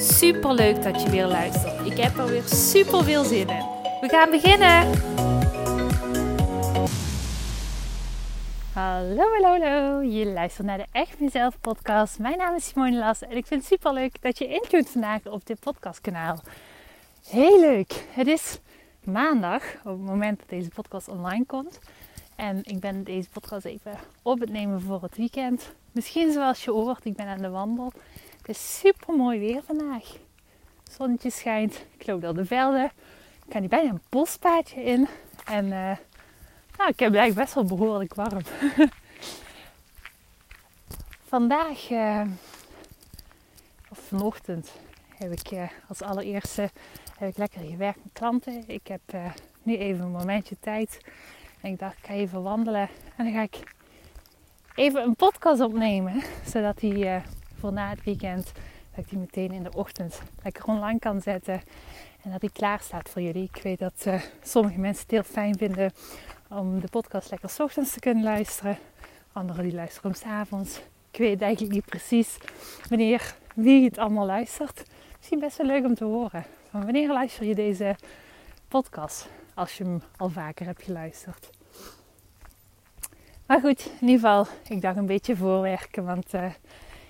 Super leuk dat je weer luistert. Ik heb er weer super veel zin in. We gaan beginnen. Hallo, hallo, hallo. Je luistert naar de Echt Mezelf podcast. Mijn naam is Simone Las en ik vind het super leuk dat je intunt vandaag op dit podcastkanaal. Heel leuk. Het is maandag, op het moment dat deze podcast online komt. En ik ben deze podcast even op het nemen voor het weekend. Misschien zoals je hoort, ik ben aan de wandel. Het is super mooi weer vandaag. Zonnetje schijnt. Ik loop door de velden. Ik ga nu bijna een bospaadje in. En uh, nou, ik heb eigenlijk best wel behoorlijk warm. Vandaag, uh, of vanochtend, heb ik uh, als allereerste heb ik lekker gewerkt met klanten. Ik heb nu even een momentje tijd. En ik dacht, ik ga even wandelen. En dan ga ik even een podcast opnemen. Zodat die voor na het weekend. Dat ik die meteen in de ochtend lekker online kan zetten. En dat die klaar staat voor jullie. Ik weet dat uh, sommige mensen het heel fijn vinden om de podcast lekker s ochtends te kunnen luisteren. Anderen die luisteren om s avonds. Ik weet eigenlijk niet precies wanneer wie het allemaal luistert. Misschien best wel leuk om te horen. Wanneer luister je deze podcast? Als je hem al vaker hebt geluisterd. Maar goed, in ieder geval, ik dacht een beetje voorwerken. Want uh,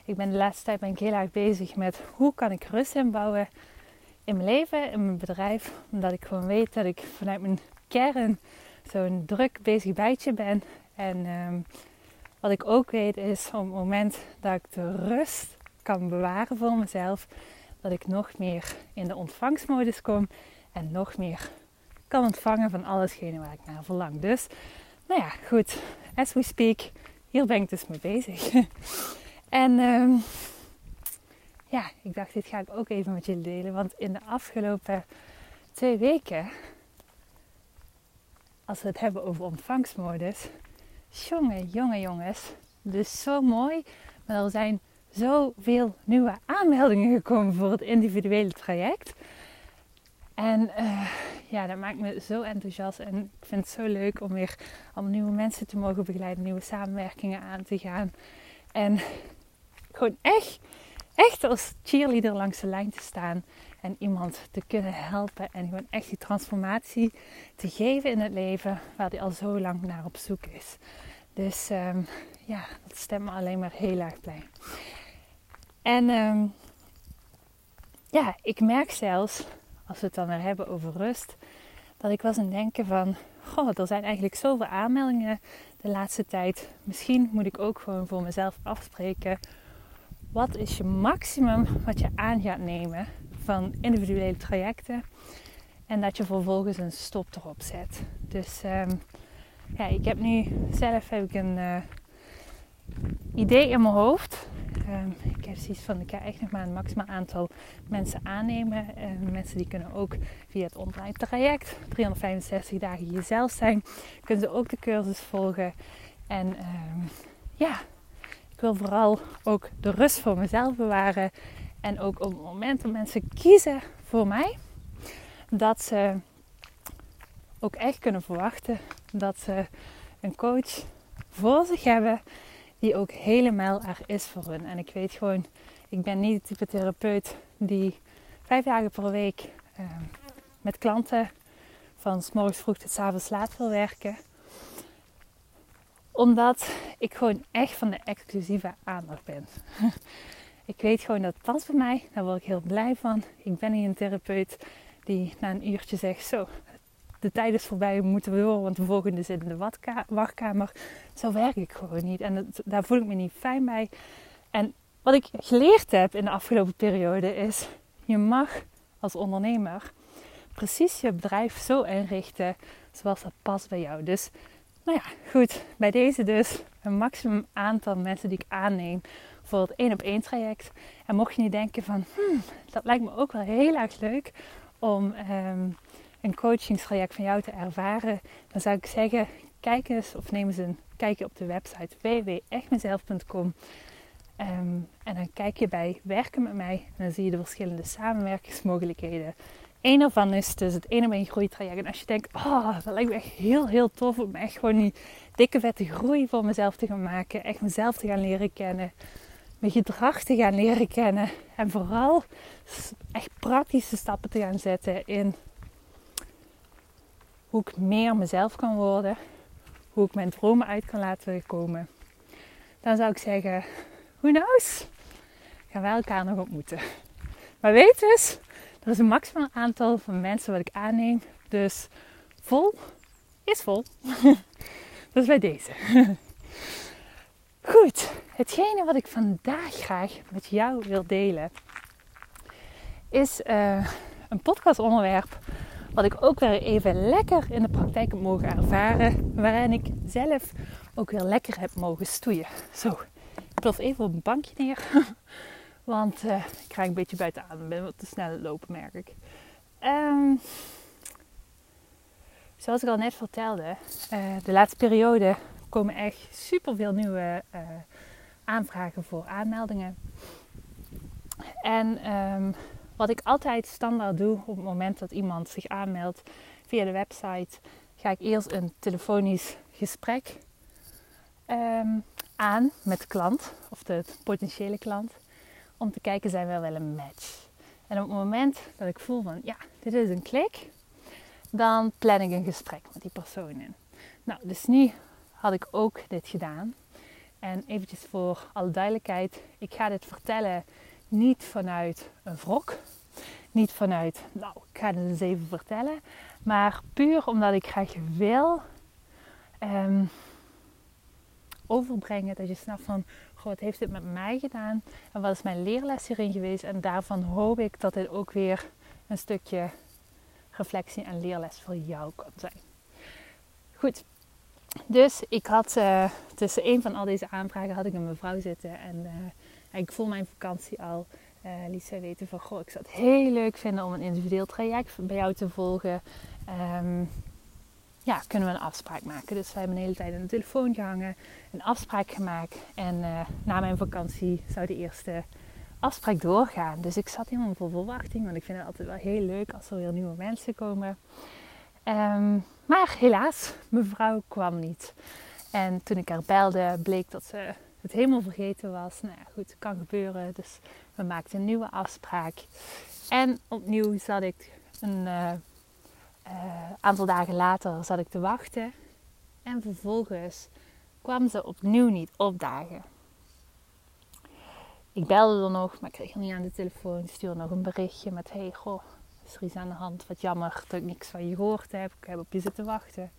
ik ben de laatste tijd ben ik heel erg bezig met hoe kan ik rust inbouwen in mijn leven, in mijn bedrijf. Omdat ik gewoon weet dat ik vanuit mijn kern zo'n druk bezig bijtje ben. En um, wat ik ook weet is op het moment dat ik de rust kan bewaren voor mezelf, dat ik nog meer in de ontvangstmodus kom en nog meer kan ontvangen van allesgene waar ik naar verlang. Dus, nou ja, goed. As we speak, hier ben ik dus mee bezig. En um, ja, ik dacht, dit ga ik ook even met jullie delen. Want in de afgelopen twee weken, als we het hebben over ontvangstmodus, jongen, jongen, jongens, dus zo mooi. Maar er zijn zoveel nieuwe aanmeldingen gekomen voor het individuele traject. En uh, ja, dat maakt me zo enthousiast. En ik vind het zo leuk om weer om nieuwe mensen te mogen begeleiden, nieuwe samenwerkingen aan te gaan. En gewoon echt, echt als cheerleader langs de lijn te staan en iemand te kunnen helpen en gewoon echt die transformatie te geven in het leven waar hij al zo lang naar op zoek is. Dus um, ja, dat stemt me alleen maar heel erg blij. En um, ja, ik merk zelfs, als we het dan weer hebben over rust, dat ik was aan denken van, goh, er zijn eigenlijk zoveel aanmeldingen de laatste tijd. Misschien moet ik ook gewoon voor mezelf afspreken wat is je maximum wat je aan gaat nemen van individuele trajecten. En dat je vervolgens een stop erop zet. Dus um, ja, ik heb nu zelf heb een uh, idee in mijn hoofd. Um, ik heb zoiets van, ik ga echt nog maar een maximaal aantal mensen aannemen. En mensen die kunnen ook via het online traject, 365 dagen jezelf zijn, kunnen ze ook de cursus volgen. En um, ja, ik wil vooral ook de rust voor mezelf bewaren. En ook op het moment dat mensen kiezen voor mij, dat ze ook echt kunnen verwachten dat ze een coach voor zich hebben die ook helemaal er is voor hun. En ik weet gewoon, ik ben niet de type therapeut die vijf dagen per week uh, met klanten van s morgens vroeg tot s avonds laat wil werken omdat ik gewoon echt van de exclusieve aandacht ben. ik weet gewoon dat past bij mij. Daar word ik heel blij van. Ik ben niet een therapeut die na een uurtje zegt: Zo, de tijd is voorbij, we moeten door, want de volgende zit in de wachtkamer. Zo werk ik gewoon niet. En daar voel ik me niet fijn bij. En wat ik geleerd heb in de afgelopen periode is: je mag als ondernemer precies je bedrijf zo inrichten zoals dat past bij jou. Dus nou ja, goed. Bij deze dus een maximum aantal mensen die ik aanneem voor het één op één traject. En mocht je niet denken van, hmm, dat lijkt me ook wel heel erg leuk om um, een coachingstraject van jou te ervaren, dan zou ik zeggen, kijk eens of neem eens een kijkje op de website www.echtmezelf.com. Um, ehm, en dan kijk je bij werken met mij en dan zie je de verschillende samenwerkingsmogelijkheden. Eén ervan is dus het ene één groeitraject. En als je denkt, oh, dat lijkt me echt heel, heel tof om echt gewoon die dikke vette groei voor mezelf te gaan maken. Echt mezelf te gaan leren kennen. Mijn gedrag te gaan leren kennen. En vooral echt praktische stappen te gaan zetten in hoe ik meer mezelf kan worden. Hoe ik mijn dromen uit kan laten komen. Dan zou ik zeggen, who knows? Gaan wij elkaar nog ontmoeten. Maar weet dus, er is een maximaal aantal van mensen wat ik aanneem. Dus vol is vol. dat is bij deze. Goed, hetgene wat ik vandaag graag met jou wil delen, is uh, een podcastonderwerp wat ik ook weer even lekker in de praktijk heb mogen ervaren, waarin ik zelf ook weer lekker heb mogen stoeien. Zo, ik plof even op een bankje neer. Want uh, ik krijg een beetje buiten adem. ben wat te snel lopen, merk ik. Um, zoals ik al net vertelde, uh, de laatste periode komen echt super veel nieuwe uh, aanvragen voor aanmeldingen. En um, wat ik altijd standaard doe op het moment dat iemand zich aanmeldt via de website, ga ik eerst een telefonisch gesprek um, aan met de klant of de potentiële klant om te kijken zijn we wel een match. En op het moment dat ik voel van ja, dit is een klik, dan plan ik een gesprek met die persoon in. Nou, dus nu had ik ook dit gedaan. En eventjes voor alle duidelijkheid, ik ga dit vertellen niet vanuit een wrok. Niet vanuit, nou, ik ga het eens even vertellen. Maar puur omdat ik graag wil um, overbrengen dat je snapt van, wat heeft dit met mij gedaan? En wat is mijn leerles hierin geweest? En daarvan hoop ik dat dit ook weer een stukje reflectie en leerles voor jou kan zijn. Goed, dus ik had uh, tussen een van al deze aanvragen had ik een mevrouw zitten en uh, ik voel mijn vakantie al. Uh, liet zij weten van, goh, ik zou het heel leuk vinden om een individueel traject bij jou te volgen. Um, ja, kunnen we een afspraak maken. Dus we hebben een hele tijd aan de telefoon gehangen, een afspraak gemaakt. En uh, na mijn vakantie zou de eerste afspraak doorgaan. Dus ik zat helemaal vol verwachting, want ik vind het altijd wel heel leuk als er weer nieuwe mensen komen. Um, maar helaas, mevrouw kwam niet. En toen ik haar belde, bleek dat ze het helemaal vergeten was. Nou goed, kan gebeuren. Dus we maakten een nieuwe afspraak. En opnieuw zat ik een uh, uh, aantal dagen later zat ik te wachten. En vervolgens kwam ze opnieuw niet opdagen. Ik belde er nog, maar kreeg er niet aan de telefoon. Stuurde nog een berichtje met: Hey, goh, is er iets aan de hand? Wat jammer dat ik niks van je gehoord heb. Ik heb op je zitten wachten.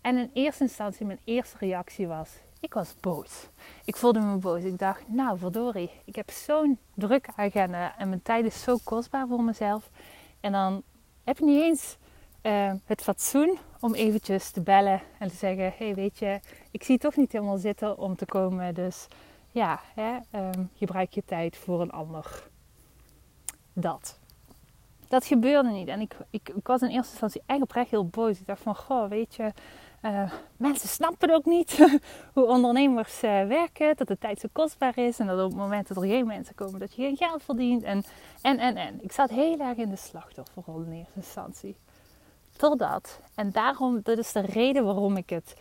En in eerste instantie, mijn eerste reactie was: ik was boos. Ik voelde me boos. Ik dacht: Nou, verdorie, ik heb zo'n drukke agenda en mijn tijd is zo kostbaar voor mezelf. En dan heb je niet eens uh, het fatsoen om eventjes te bellen en te zeggen: Hey, weet je, ik zie toch niet helemaal zitten om te komen. Dus ja, hè, um, gebruik je tijd voor een ander. Dat. Dat gebeurde niet. En ik, ik, ik, was in eerste instantie echt oprecht heel boos. Ik dacht van, goh, weet je, uh, mensen snappen ook niet hoe ondernemers uh, werken. Dat de tijd zo kostbaar is. En dat op het moment dat er geen mensen komen, dat je geen geld verdient. En, en, en, en. Ik zat heel erg in de slachtofferrol in eerste instantie. Totdat, en daarom, dat is de reden waarom ik het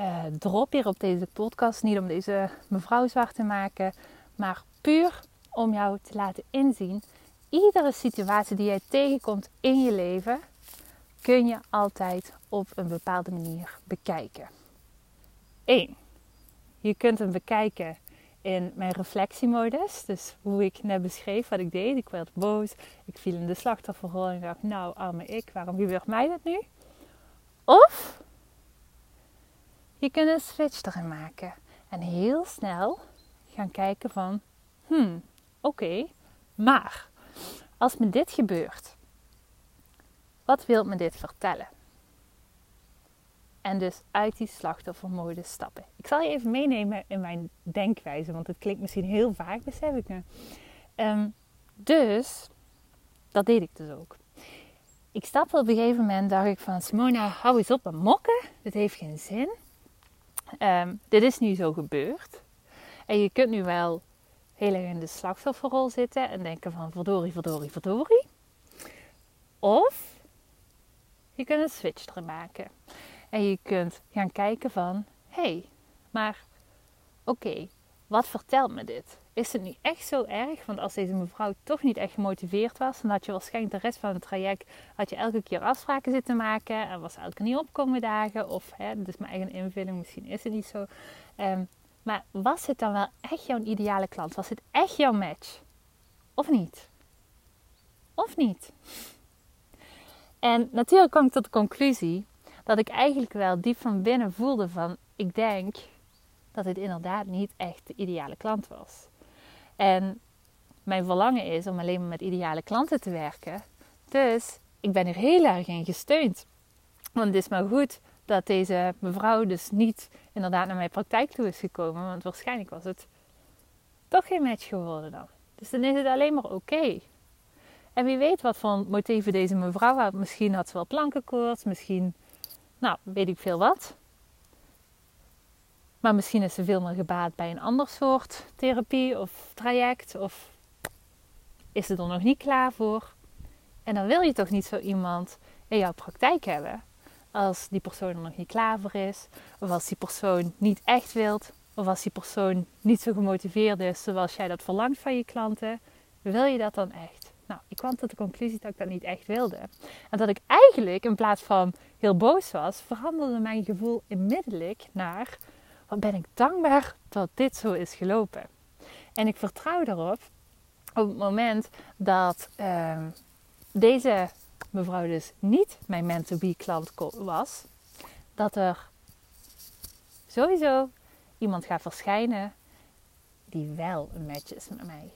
uh, drop hier op deze podcast. Niet om deze mevrouw zwart te maken, maar puur om jou te laten inzien. Iedere situatie die jij tegenkomt in je leven, kun je altijd op een bepaalde manier bekijken. 1. Je kunt hem bekijken in mijn reflectiemodus. Dus hoe ik net beschreef wat ik deed. Ik werd boos. Ik viel in de slachtofferrol en dacht, nou arme ik, waarom gebeurt mij dat nu? Of je kunt een switch erin maken. En heel snel gaan kijken van, hmm, oké, maar als me dit gebeurt, wat wil me dit vertellen? En dus uit die slachtoffermode stappen. Ik zal je even meenemen in mijn denkwijze, want het klinkt misschien heel vaak, besef ik me. Um, dus, dat deed ik dus ook. Ik stapte op een gegeven moment, dacht ik van Simona, hou eens op met mokken. Dit heeft geen zin. Ehm, dit is nu zo gebeurd. En je kunt nu wel heel erg in de slachtofferrol zitten en denken van verdorie, verdorie, verdorie. Of je kunt een switch erin maken. En je kunt gaan kijken van, hé, hey, maar oké, wat vertelt me dit? Is het nu echt zo erg? Want als deze mevrouw toch niet echt gemotiveerd was, dan had je waarschijnlijk de rest van het traject had je elke keer afspraken zitten maken en was elke keer niet opkomen dagen. Of, hè, dat is mijn eigen invulling, misschien is het niet zo. Ehm, maar was het dan wel echt jouw ideale klant? Was het echt jouw match? Of niet? Of niet? En natuurlijk kwam ik tot de conclusie dat ik eigenlijk wel diep van binnen voelde van ik denk dat dit inderdaad niet echt de ideale klant was. En mijn verlangen is om alleen maar met ideale klanten te werken. Dus ik ben er heel erg in gesteund. Want het is maar goed dat deze mevrouw dus niet inderdaad naar mijn praktijk toe is gekomen. Want waarschijnlijk was het toch geen match geworden dan. Dus dan is het alleen maar oké. En wie weet wat voor motieven deze mevrouw had. Misschien had ze wel plankenkoorts, misschien, nou, weet ik veel wat. Maar misschien is ze veel meer gebaat bij een ander soort therapie of traject. Of is ze er nog niet klaar voor. En dan wil je toch niet zo iemand in jouw praktijk hebben. Als die persoon er nog niet klaar voor is. Of als die persoon niet echt wilt. Of als die persoon niet zo gemotiveerd is zoals jij dat verlangt van je klanten. Wil je dat dan echt? Nou, ik kwam tot de conclusie dat ik dat niet echt wilde. En dat ik eigenlijk in plaats van heel boos was, veranderde mijn gevoel onmiddellijk naar wat ben ik dankbaar dat dit zo is gelopen. En ik vertrouw erop op het moment dat ehm, deze mevrouw dus niet mijn mentor klant was, dat er sowieso iemand gaat verschijnen die wel een match is met mij.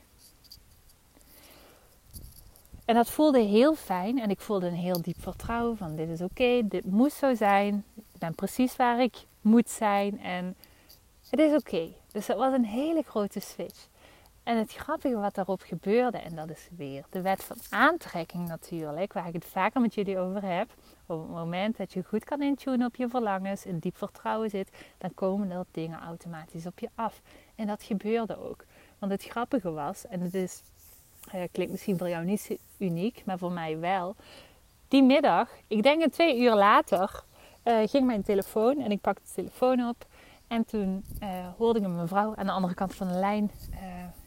En dat voelde heel fijn en ik voelde een heel diep vertrouwen van dit is oké, dit moet zo zijn. Ik ben precies waar ik moet zijn en het is oké. Dus dat was een hele grote switch. En het grappige wat daarop gebeurde, en dat is weer de wet van aantrekking natuurlijk, waar ik het vaker met jullie over heb. Op het moment dat je goed kan intunen op je verlangens, in diep vertrouwen zit, dan komen er dingen automatisch op je af. En dat gebeurde ook. Want het grappige was, en het is, uh, klinkt misschien voor jou niet uniek, maar voor mij wel. Die middag, ik denk een twee uur later, uh, ging mijn telefoon en ik pakte de telefoon op. En toen uh, hoorde ik een mevrouw aan de andere kant van de lijn.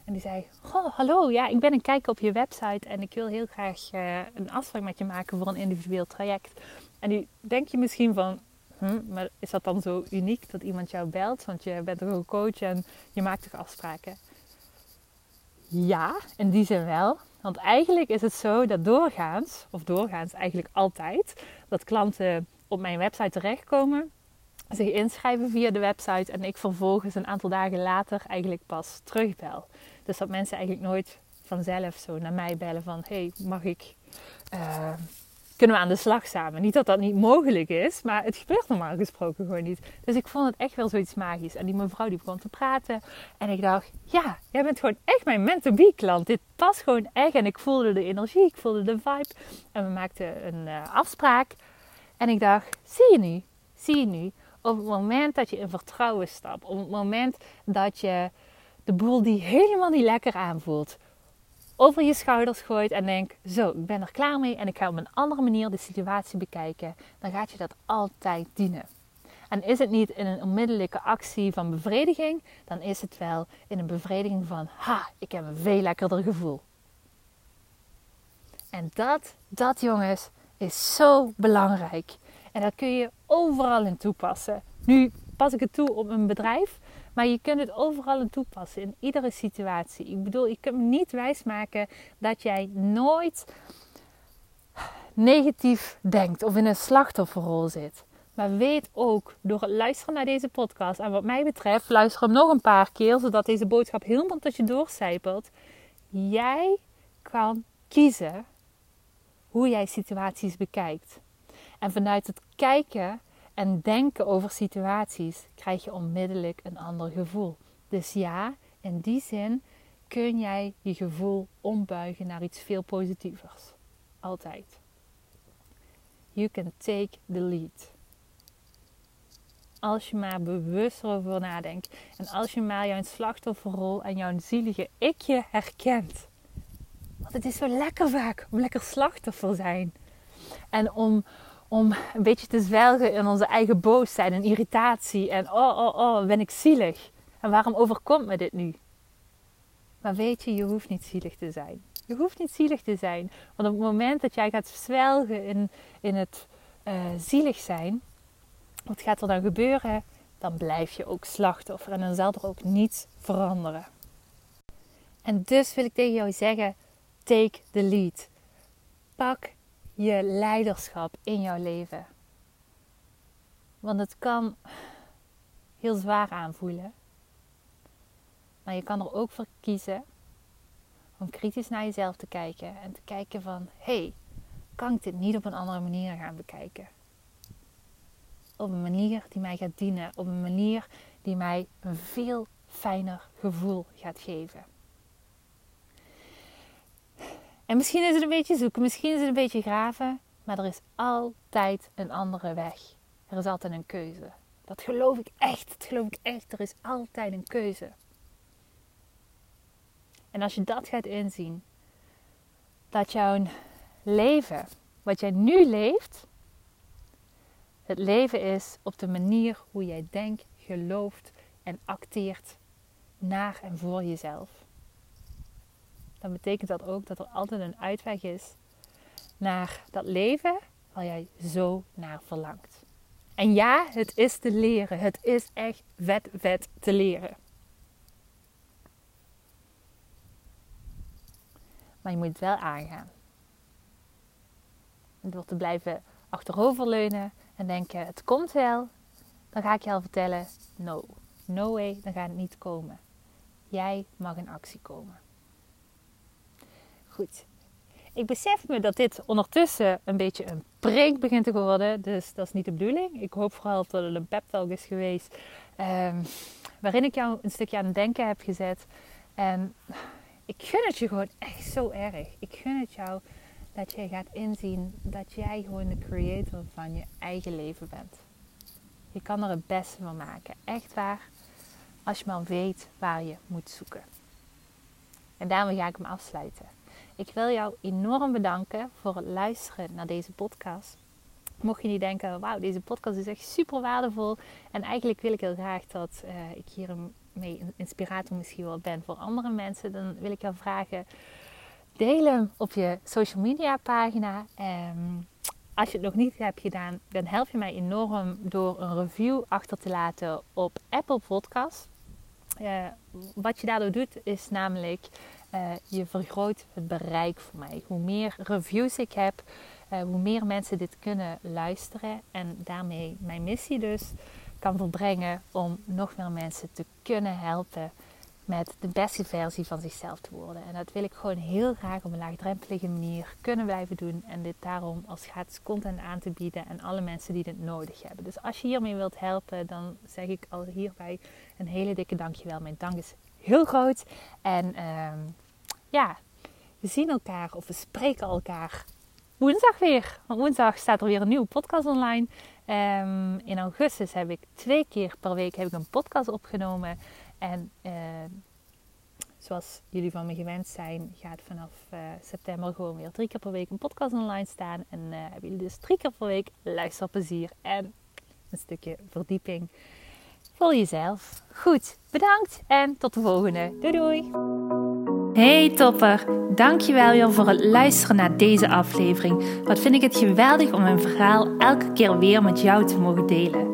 En die zei: Goh, hallo, ja, ik ben een kijker op je website en ik wil heel graag een afspraak met je maken voor een individueel traject. En nu denk je misschien van: hm, maar is dat dan zo uniek dat iemand jou belt? Want je bent toch een coach en je maakt toch afspraken? Ja, in die zin wel. Want eigenlijk is het zo dat doorgaans, of doorgaans eigenlijk altijd, dat klanten op mijn website terechtkomen zich inschrijven via de website en ik vervolgens een aantal dagen later eigenlijk pas terugbel. Dus dat mensen eigenlijk nooit vanzelf zo naar mij bellen van hey, mag ik, uh, kunnen we aan de slag samen? Niet dat dat niet mogelijk is, maar het gebeurt normaal gesproken gewoon niet. Dus ik vond het echt wel zoiets magisch. En die mevrouw die begon te praten en ik dacht, ja, jij bent gewoon echt mijn mentor klant. Dit past gewoon echt en ik voelde de energie, ik voelde de vibe. En we maakten een uh, afspraak en ik dacht, zie je nu, zie je nu op het moment dat je in vertrouwen stapt, op het moment dat je de boel die helemaal niet lekker aanvoelt, over je schouders gooit en denkt: Zo, ik ben er klaar mee en ik ga op een andere manier de situatie bekijken, dan gaat je dat altijd dienen. En is het niet in een onmiddellijke actie van bevrediging, dan is het wel in een bevrediging van: Ha, ik heb een veel lekkerder gevoel. En dat, dat jongens, is zo belangrijk. En dat kun je overal in toepassen. Nu pas ik het toe op een bedrijf, maar je kunt het overal toepassen, in iedere situatie. Ik bedoel, je kunt me niet wijsmaken dat jij nooit negatief denkt of in een slachtofferrol zit. Maar weet ook door het luisteren naar deze podcast, en wat mij betreft, luister hem nog een paar keer, zodat deze boodschap helemaal tot je doorcijpelt. Jij kan kiezen hoe jij situaties bekijkt. En vanuit het kijken en denken over situaties, krijg je onmiddellijk een ander gevoel. Dus ja, in die zin kun jij je gevoel ombuigen naar iets veel positievers. Altijd. You can take the lead. Als je maar bewust erover nadenkt. En als je maar jouw slachtofferrol en jouw zielige ikje herkent. Want het is zo lekker vaak om lekker slachtoffer te zijn. En om, om een beetje te zwelgen in onze eigen boosheid en irritatie. En oh, oh, oh, ben ik zielig. En waarom overkomt me dit nu? Maar weet je, je hoeft niet zielig te zijn. Je hoeft niet zielig te zijn. Want op het moment dat jij gaat zwelgen in, in het uh, zielig zijn, wat gaat er dan gebeuren? Dan blijf je ook slachtoffer en dan zal er ook niets veranderen. En dus wil ik tegen jou zeggen: take the lead. Pak je leiderschap in jouw leven. Want het kan heel zwaar aanvoelen. Maar je kan er ook voor kiezen om kritisch naar jezelf te kijken en te kijken van hé, hey, kan ik dit niet op een andere manier gaan bekijken? Op een manier die mij gaat dienen, op een manier die mij een veel fijner gevoel gaat geven. En misschien is het een beetje zoeken, misschien is het een beetje graven, maar er is altijd een andere weg. Er is altijd een keuze. Dat geloof ik echt, dat geloof ik echt. Er is altijd een keuze. En als je dat gaat inzien, dat jouw leven, wat jij nu leeft, het leven is op de manier hoe jij denkt, gelooft en acteert naar en voor jezelf. Dan betekent dat ook dat er altijd een uitweg is naar dat leven waar jij zo naar verlangt. En ja, het is te leren. Het is echt vet, vet te leren. Maar je moet het wel aangaan. door te blijven achteroverleunen en denken: het komt wel, dan ga ik je al vertellen: no, no way, dan gaat het niet komen. Jij mag in actie komen. Goed. Ik besef me dat dit ondertussen een beetje een preek begint te worden. Dus dat is niet de bedoeling. Ik hoop vooral dat het een pep is geweest. Um, waarin ik jou een stukje aan het denken heb gezet. En ik gun het je gewoon echt zo erg. Ik gun het jou dat jij gaat inzien dat jij gewoon de creator van je eigen leven bent. Je kan er het beste van maken. Echt waar. Als je maar weet waar je moet zoeken. En daarmee ga ik hem afsluiten. Ik wil jou enorm bedanken voor het luisteren naar deze podcast. Mocht je niet denken, wauw, deze podcast is echt super waardevol. En eigenlijk wil ik heel graag dat uh, ik hier mee een inspirator misschien wel ben voor andere mensen, dan wil ik jou vragen: deel hem op je social media pagina. Um, als je het nog niet hebt gedaan, dan help je mij enorm door een review achter te laten op Apple Podcast. Uh, wat je daardoor doet, is namelijk uh, je vergroot het bereik voor mij. Hoe meer reviews ik heb, uh, hoe meer mensen dit kunnen luisteren en daarmee mijn missie dus kan volbrengen om nog meer mensen te kunnen helpen met de beste versie van zichzelf te worden. En dat wil ik gewoon heel graag op een laagdrempelige manier kunnen blijven doen. En dit daarom als gratis content aan te bieden aan alle mensen die dit nodig hebben. Dus als je hiermee wilt helpen, dan zeg ik al hierbij een hele dikke dankjewel. Mijn dank is heel groot. En uh, ja, we zien elkaar of we spreken elkaar woensdag weer. Want woensdag staat er weer een nieuwe podcast online. Um, in augustus heb ik twee keer per week heb ik een podcast opgenomen. En uh, zoals jullie van me gewend zijn, gaat vanaf uh, september gewoon weer drie keer per week een podcast online staan. En uh, hebben jullie dus drie keer per week luisterplezier en een stukje verdieping voor jezelf. Goed, bedankt en tot de volgende. Doei doei! Hey topper, dankjewel weer voor het luisteren naar deze aflevering. Wat vind ik het geweldig om mijn verhaal elke keer weer met jou te mogen delen.